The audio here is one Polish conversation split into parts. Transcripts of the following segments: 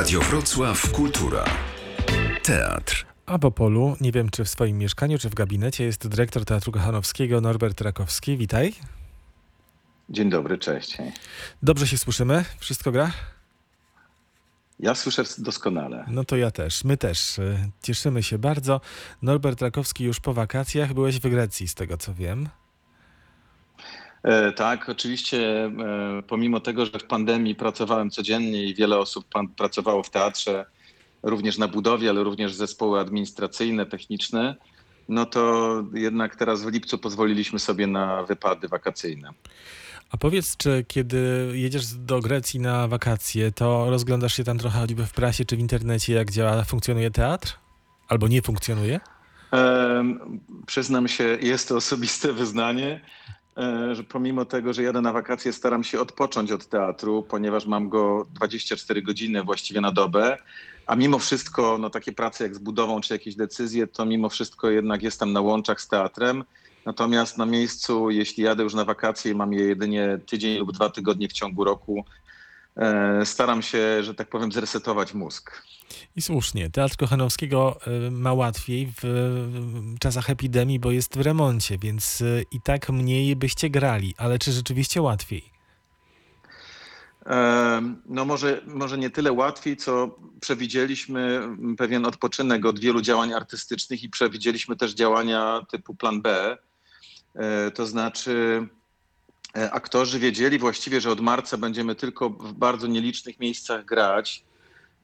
Radio Wrocław Kultura. Teatr. A po polu, nie wiem czy w swoim mieszkaniu, czy w gabinecie, jest dyrektor Teatru Kochanowskiego Norbert Rakowski. Witaj. Dzień dobry, cześć. Dobrze się słyszymy? Wszystko gra? Ja słyszę doskonale. No to ja też, my też. y, Cieszymy się bardzo. Norbert Rakowski już po wakacjach. Byłeś w Grecji, z tego co wiem. E, tak, oczywiście, e, pomimo tego, że w pandemii pracowałem codziennie i wiele osób pracowało w teatrze, również na budowie, ale również zespoły administracyjne, techniczne, no to jednak teraz w lipcu pozwoliliśmy sobie na wypady wakacyjne. A powiedz, czy kiedy jedziesz do Grecji na wakacje, to rozglądasz się tam trochę choćby w prasie czy w internecie, jak działa, funkcjonuje teatr? Albo nie funkcjonuje? Em, Przyznam się, jest to osobiste wyznanie, że pomimo tego, że jadę na wakacje, staram się odpocząć od teatru, ponieważ mam go 24 godziny właściwie na dobę. A mimo wszystko, no takie prace jak z budową czy jakieś decyzje, to mimo wszystko jednak jestem na łączach z teatrem. Natomiast na miejscu, jeśli jadę już na wakacje i mam je jedynie tydzień lub dwa tygodnie w ciągu roku, e, staram się, że tak powiem, zresetować mózg. I słusznie. Teatr Kochanowskiego y, ma łatwiej w czasach epidemii, bo jest w remoncie, więc y, i tak mniej byście grali. Ale czy rzeczywiście łatwiej? No może, może nie tyle łatwiej, co przewidzieliśmy pewien odpoczynek od wielu działań artystycznych i przewidzieliśmy też działania typu plan B. E, To znaczy e, aktorzy wiedzieli właściwie, że od marca będziemy tylko w bardzo nielicznych miejscach grać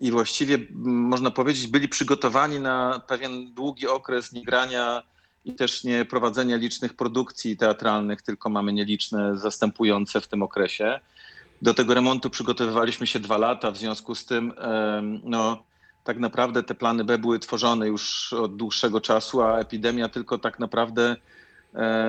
i właściwie można powiedzieć byli przygotowani na pewien długi okres niegrania i też nie prowadzenia licznych produkcji teatralnych, tylko mamy nieliczne zastępujące w tym okresie. Do tego remontu przygotowywaliśmy się dwa lata, w związku z tym no, tak naprawdę te plany B były tworzone już od dłuższego czasu, a epidemia tylko tak naprawdę e,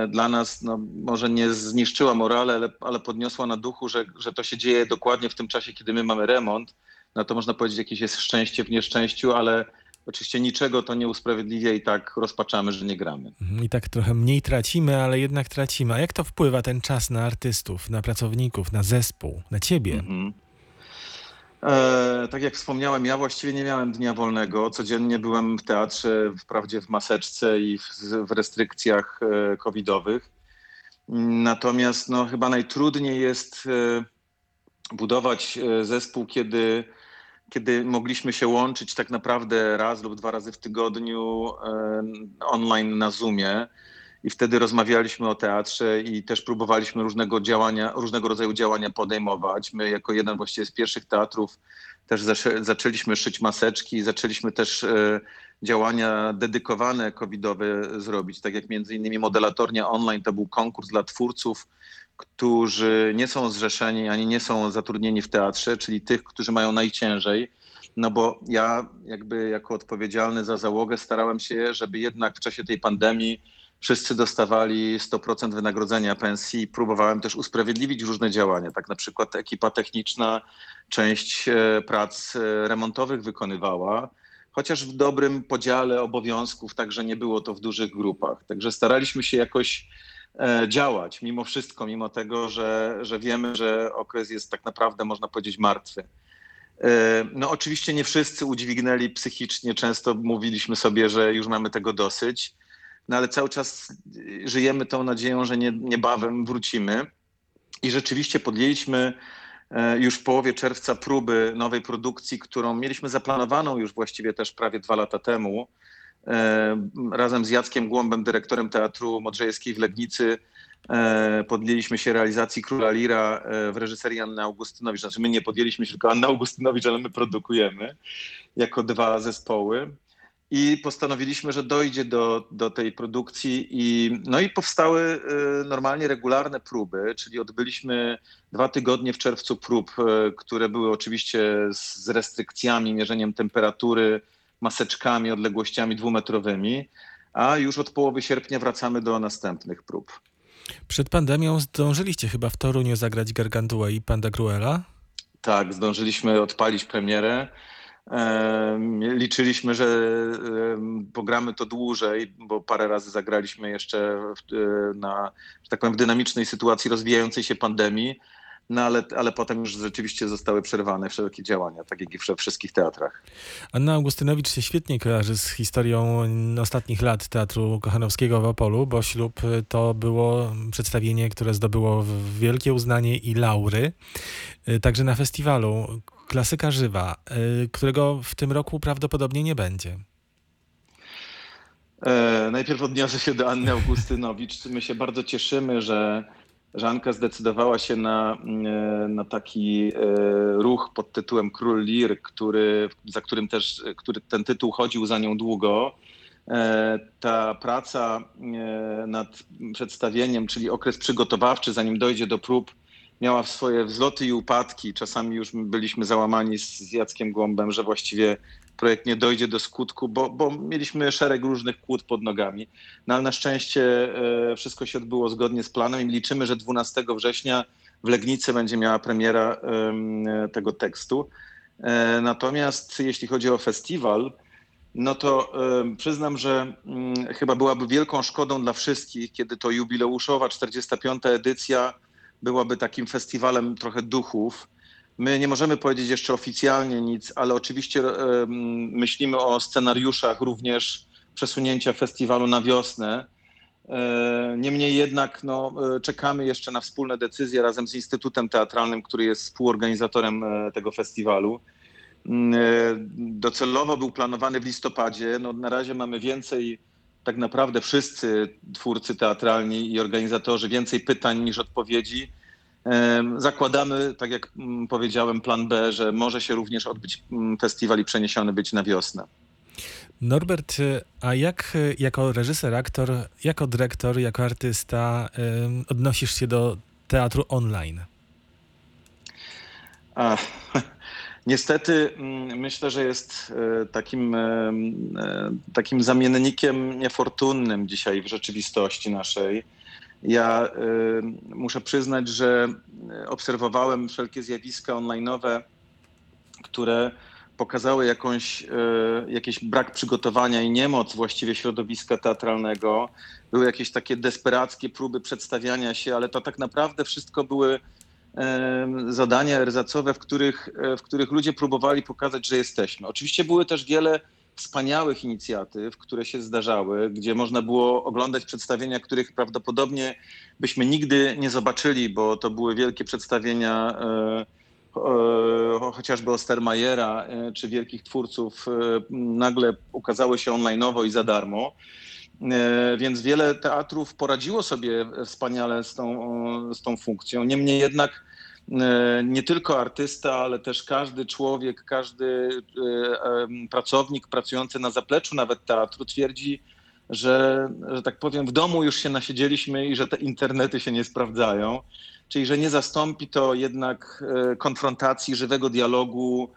dla nas no, może nie zniszczyła morale, ale, ale podniosła na duchu, że, że to się dzieje dokładnie w tym czasie, kiedy my mamy remont. No to można powiedzieć, jakieś jest szczęście w nieszczęściu, ale oczywiście niczego to nie usprawiedliwia i tak rozpaczamy, że nie gramy. Mhm, I tak trochę mniej tracimy, ale jednak tracimy. A jak to wpływa ten czas na artystów, na pracowników, na zespół, na ciebie? Mhm. E, tak jak wspomniałem, ja właściwie nie miałem dnia wolnego. Codziennie byłem w teatrze, wprawdzie w maseczce i w, restrykcjach e, covidowych. Natomiast no, chyba najtrudniej jest e, budować zespół, kiedy, kiedy mogliśmy się łączyć tak naprawdę raz lub dwa razy w tygodniu online na Zoomie. I wtedy rozmawialiśmy o teatrze i też próbowaliśmy różnego działania, różnego rodzaju działania podejmować. My jako jeden właściwie z pierwszych teatrów też zaczę, zaczęliśmy szyć maseczki, zaczęliśmy też e, działania dedykowane covidowe zrobić, tak jak między innymi modelatornia online to był konkurs dla twórców, którzy nie są zrzeszeni ani nie są zatrudnieni w teatrze, czyli tych, którzy mają najciężej. No bo ja jakby jako odpowiedzialny za załogę starałem się, żeby jednak w czasie tej pandemii wszyscy dostawali 100% wynagrodzenia pensji. Próbowałem też usprawiedliwić różne działania, tak na przykład ekipa techniczna część e, prac e, remontowych wykonywała, chociaż w dobrym podziale obowiązków, także nie było to w dużych grupach. Także staraliśmy się jakoś e, działać mimo wszystko, mimo tego, że, że wiemy, że okres jest tak naprawdę, można powiedzieć, martwy. No oczywiście nie wszyscy udźwignęli psychicznie, często mówiliśmy sobie, że już mamy tego dosyć, no ale cały czas y, żyjemy tą nadzieją, że nie, niebawem wrócimy. I rzeczywiście podjęliśmy e, już w połowie czerwca próby nowej produkcji, którą mieliśmy zaplanowaną już właściwie też prawie dwa lata temu. E, Razem z Jackiem Głąbem, dyrektorem Teatru Modrzejewskiej w Legnicy, e, podjęliśmy się realizacji Króla Lira w reżyserii Anny Augustynowicz. Znaczy my nie podjęliśmy się, tylko Anna Augustynowicz, ale my produkujemy jako dwa zespoły. I postanowiliśmy, że dojdzie do, do tej produkcji i, no i powstały y, normalnie regularne próby, czyli odbyliśmy dwa tygodnie w czerwcu prób, y, które były oczywiście z, restrykcjami, mierzeniem temperatury, maseczkami, odległościami dwumetrowymi, a już od połowy sierpnia wracamy do następnych prób. Przed pandemią zdążyliście chyba w Toruniu zagrać Gargantua i Pantagruela? Tak, zdążyliśmy odpalić premierę. Liczyliśmy, że pogramy to dłużej, bo parę razy zagraliśmy jeszcze e, na, że tak powiem, dynamicznej sytuacji rozwijającej się pandemii. no ale, ale potem już rzeczywiście zostały przerwane wszelkie działania, tak jak i we wszystkich teatrach. Anna Augustynowicz się świetnie kojarzy z historią ostatnich lat Teatru Kochanowskiego w Opolu, bo ślub to było przedstawienie, które zdobyło wielkie uznanie i laury, także na festiwalu. Klasyka żywa, którego w tym roku prawdopodobnie nie będzie. E, najpierw odniosę się do Anny Augustynowicz. My się bardzo cieszymy, że Żanka zdecydowała się na, e, na taki e, ruch pod tytułem Król Lir, który, za którym też który ten tytuł chodził za nią długo. Ta praca nad przedstawieniem, czyli okres przygotowawczy, zanim dojdzie do prób, miała swoje wzloty i upadki. Czasami już byliśmy załamani z Jackiem Głąbem, że właściwie projekt nie dojdzie do skutku, bo, bo mieliśmy szereg różnych kłód pod nogami. No ale na szczęście e, wszystko się odbyło zgodnie z planem i liczymy, że 12 września w Legnicy będzie miała premiera tego tekstu. E, natomiast jeśli chodzi o festiwal, no to przyznam, że mm, chyba byłaby wielką szkodą dla wszystkich, kiedy to jubileuszowa 45. edycja byłaby takim festiwalem trochę duchów, My nie możemy powiedzieć jeszcze oficjalnie nic, ale oczywiście myślimy o scenariuszach również przesunięcia festiwalu na wiosnę. E, niemniej jednak no, e, czekamy jeszcze na wspólne decyzje razem z Instytutem Teatralnym, który jest współorganizatorem e, tego festiwalu. Mm, docelowo był planowany w listopadzie. No, na razie mamy więcej, tak naprawdę wszyscy twórcy teatralni i organizatorzy, więcej pytań niż odpowiedzi. Zakładamy, tak jak mm, powiedziałem, plan B, że może się również odbyć mm, festiwal i przeniesiony być na wiosnę. Norbert, a jak jako reżyser, aktor, jako dyrektor, jako artysta odnosisz się do teatru online? A, niestety mm, myślę, że jest e, takim, e, takim zamiennikiem niefortunnym dzisiaj w rzeczywistości naszej ja muszę przyznać, że obserwowałem wszelkie zjawiska online'owe, które pokazały jakąś, jakiś brak przygotowania i niemoc właściwie środowiska teatralnego. Były jakieś takie desperackie próby przedstawiania się, ale to tak naprawdę wszystko były zadania erzacowe, w których, w których ludzie próbowali pokazać, że jesteśmy. Oczywiście były też wiele wspaniałych inicjatyw, które się zdarzały, gdzie można było oglądać przedstawienia, których prawdopodobnie byśmy nigdy nie zobaczyli, bo to były wielkie przedstawienia e, e, chociażby Ostermajera e, czy wielkich twórców nagle ukazały się online'owo i za darmo. Więc wiele teatrów poradziło sobie wspaniale z tą, z tą funkcją. Niemniej jednak E, nie tylko artysta, ale też każdy człowiek, każdy e, pracownik pracujący na zapleczu nawet teatru twierdzi, że, że tak powiem, w domu już się nasiedzieliśmy i że te internety się nie sprawdzają. Czyli, że nie zastąpi to jednak e, konfrontacji, żywego dialogu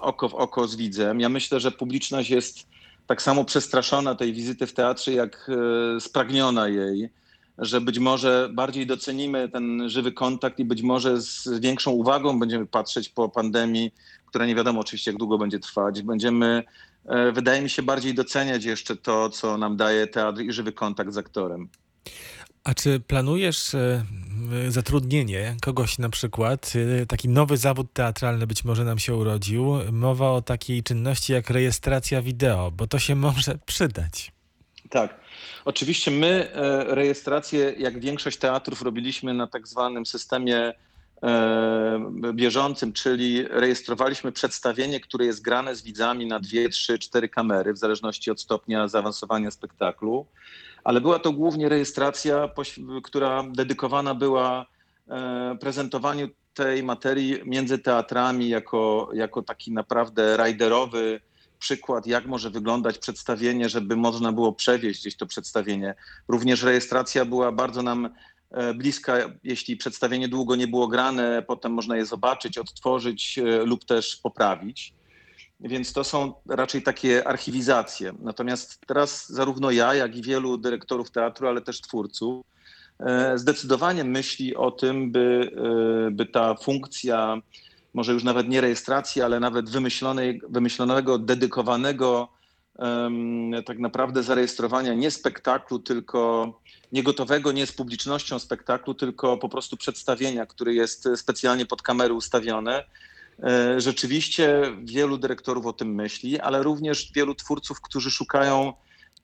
oko w oko z widzem. Ja myślę, że publiczność jest tak samo przestraszona tej wizyty w teatrze, jak spragniona jej że być może bardziej docenimy ten żywy kontakt i być może z większą uwagą będziemy patrzeć po pandemii, która nie wiadomo oczywiście jak długo będzie trwać. Będziemy, e, wydaje mi się, bardziej doceniać jeszcze to, co nam daje teatr i żywy kontakt z aktorem. A czy planujesz e, zatrudnienie kogoś na przykład, e, taki nowy zawód teatralny być może nam się urodził, mowa o takiej czynności jak rejestracja wideo, bo to się może przydać. Tak. Oczywiście my e, rejestrację, jak większość teatrów, robiliśmy na tak zwanym systemie bieżącym, czyli rejestrowaliśmy przedstawienie, które jest grane z widzami na dwie, trzy, cztery kamery, w zależności od stopnia zaawansowania spektaklu. Ale była to głównie rejestracja, która dedykowana była e, prezentowaniu tej materii między teatrami jako, jako taki naprawdę rajderowy przykład, jak może wyglądać przedstawienie, żeby można było przewieźć gdzieś to przedstawienie. Również rejestracja była bardzo nam e, bliska, jeśli przedstawienie długo nie było grane, potem można je zobaczyć, odtworzyć e, lub też poprawić. Więc to są raczej takie archiwizacje. Natomiast teraz zarówno ja, jak i wielu dyrektorów teatru, ale też twórców, e, zdecydowanie myśli o tym, by, by ta funkcja może już nawet nie rejestracji, ale nawet wymyślonej, wymyślonego, dedykowanego tak naprawdę zarejestrowania nie spektaklu, tylko nie gotowego, nie z publicznością spektaklu, tylko po prostu przedstawienia, które jest specjalnie pod kamery ustawione. E, rzeczywiście wielu dyrektorów o tym myśli, ale również wielu twórców, którzy szukają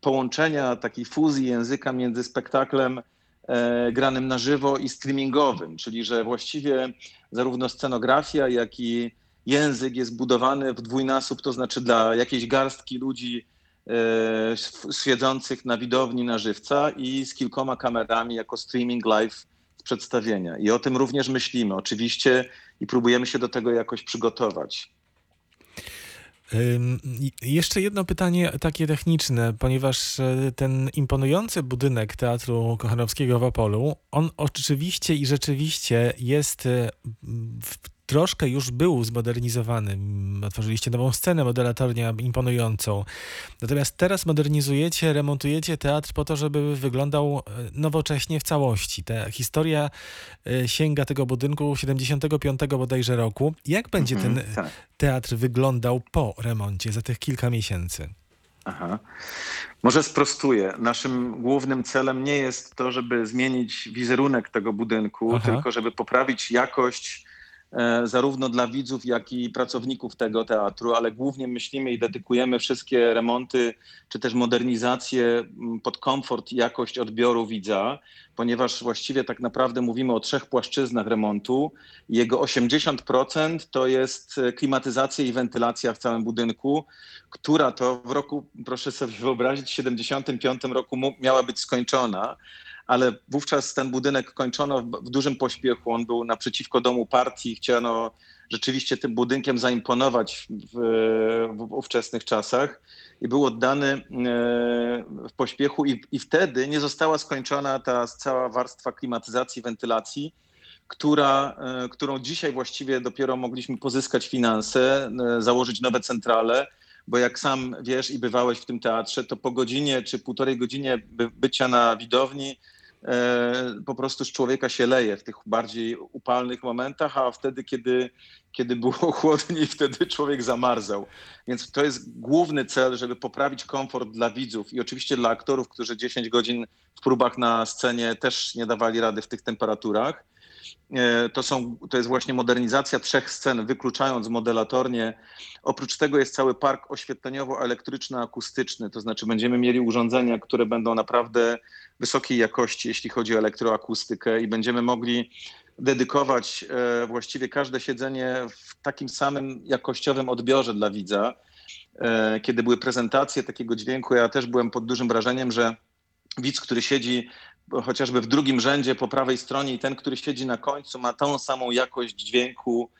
połączenia takiej fuzji języka między spektaklem e, granym na żywo i streamingowym, czyli że właściwie zarówno scenografia, jak i język jest budowany w dwójnasób, to znaczy dla jakiejś garstki ludzi e, siedzących na widowni na żywca i z kilkoma kamerami jako streaming live przedstawienia. I o tym również myślimy oczywiście i próbujemy się do tego jakoś przygotować. Jeszcze jedno pytanie takie techniczne, ponieważ e, ten imponujący budynek Teatru Kochanowskiego w Opolu, on oczywiście i rzeczywiście jest e, w troszkę już był zmodernizowany. Otworzyliście nową scenę, modelatornię imponującą. Natomiast teraz modernizujecie, remontujecie teatr po to, żeby wyglądał e, nowocześnie w całości. Ta historia e, sięga tego budynku 75 bodajże roku. Jak będzie mhm, ten tak. teatr wyglądał po remoncie za tych kilka miesięcy? Aha. Może sprostuję. Naszym głównym celem nie jest to, żeby zmienić wizerunek tego budynku, Aha. tylko żeby poprawić jakość zarówno dla widzów, jak i pracowników tego teatru, ale głównie myślimy i dedykujemy wszystkie remonty czy też modernizacje pod komfort i jakość odbioru widza, ponieważ właściwie tak naprawdę mówimy o trzech płaszczyznach remontu. Jego 80% to jest klimatyzacja i wentylacja w całym budynku, która to w roku, proszę sobie wyobrazić, w 75 roku miała być skończona ale wówczas ten budynek kończono w, dużym pośpiechu. On był naprzeciwko domu partii. Chciano rzeczywiście tym budynkiem zaimponować w, w ówczesnych czasach i był oddany e, w pośpiechu i, i wtedy nie została skończona ta cała warstwa klimatyzacji, wentylacji, która, e, którą dzisiaj właściwie dopiero mogliśmy pozyskać finanse, e, założyć nowe centrale, bo jak sam wiesz i bywałeś w tym teatrze, to po godzinie czy półtorej godzinie bycia na widowni po prostu z człowieka się leje w tych bardziej upalnych momentach, a wtedy, kiedy, kiedy było chłodniej, wtedy człowiek zamarzał. Więc to jest główny cel, żeby poprawić komfort dla widzów i oczywiście dla aktorów, którzy 10 godzin w próbach na scenie też nie dawali rady w tych temperaturach. E, to, są, to jest właśnie modernizacja trzech scen, wykluczając modelatornie. Oprócz tego jest cały park oświetleniowo-elektryczno-akustyczny, to znaczy będziemy mieli urządzenia, które będą naprawdę wysokiej jakości, jeśli chodzi o elektroakustykę i będziemy mogli dedykować e, właściwie każde siedzenie w takim samym jakościowym odbiorze dla widza. E, kiedy były prezentacje takiego dźwięku, ja też byłem pod dużym wrażeniem, że widz, który siedzi chociażby w drugim rzędzie po prawej stronie i ten, który siedzi na końcu, ma tą samą jakość dźwięku,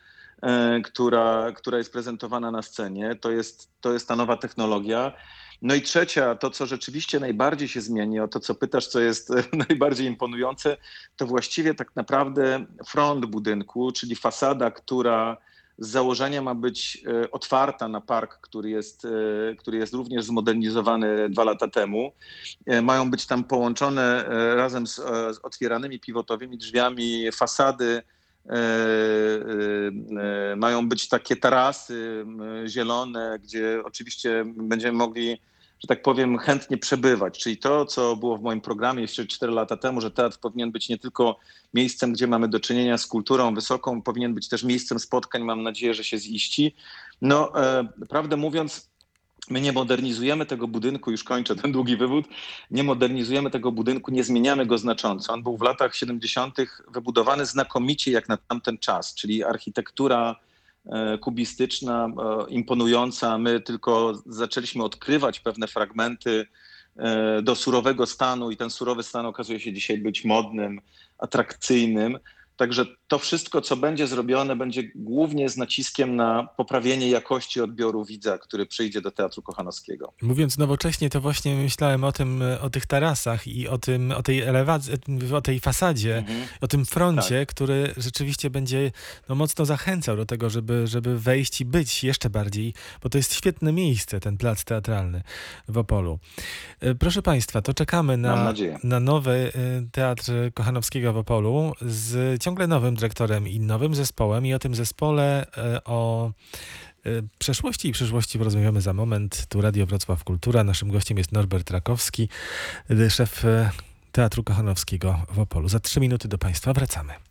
e, która, która jest prezentowana na scenie. To jest, to jest ta nowa technologia. No i trzecia, to co rzeczywiście najbardziej się zmieni, o to co pytasz, co jest najbardziej imponujące, to właściwie tak naprawdę front budynku, czyli fasada, która z założenia ma być e, otwarta na park, który jest, e, który jest również zmodernizowany dwa lata temu. E, mają być tam połączone razem z, z otwieranymi pivotowymi drzwiami fasady. Mają być takie tarasy zielone, gdzie oczywiście będziemy mogli że tak powiem, chętnie przebywać. Czyli to, co było w moim programie jeszcze 4 lata temu, że teatr powinien być nie tylko miejscem, gdzie mamy do czynienia z kulturą wysoką, powinien być też miejscem spotkań. Mam nadzieję, że się ziści. No, e, prawdę mówiąc, My nie modernizujemy tego budynku, już kończę ten długi wywód, nie modernizujemy tego budynku, nie zmieniamy go znacząco. On był w latach 70. wybudowany znakomicie jak na tamten czas, czyli architektura kubistyczna, e, imponująca. My tylko zaczęliśmy odkrywać pewne fragmenty e, do surowego stanu i ten surowy stan okazuje się dzisiaj być modnym, atrakcyjnym. Także to wszystko, co będzie zrobione, będzie głównie z naciskiem na poprawienie jakości odbioru widza, który przyjdzie do Teatru Kochanowskiego. Mówiąc nowocześnie, to właśnie myślałem o tym, o tych tarasach i o tym, o tej elewacji, o tej fasadzie, mhm. o tym froncie, tak. który rzeczywiście będzie no, mocno zachęcał do tego, żeby, żeby wejść i być jeszcze bardziej, bo to jest świetne miejsce, ten plac teatralny w Opolu. E, proszę Państwa, to czekamy na, na nowy e, Teatr Kochanowskiego w Opolu z ciągle nowym dyrektorem i nowym zespołem i o tym zespole, e, o przeszłości i przyszłości porozmawiamy za moment. Tu Radio Wrocław Kultura. Naszym gościem jest Norbert Rakowski, szef Teatru Kochanowskiego w Opolu. Za trzy minuty do Państwa wracamy.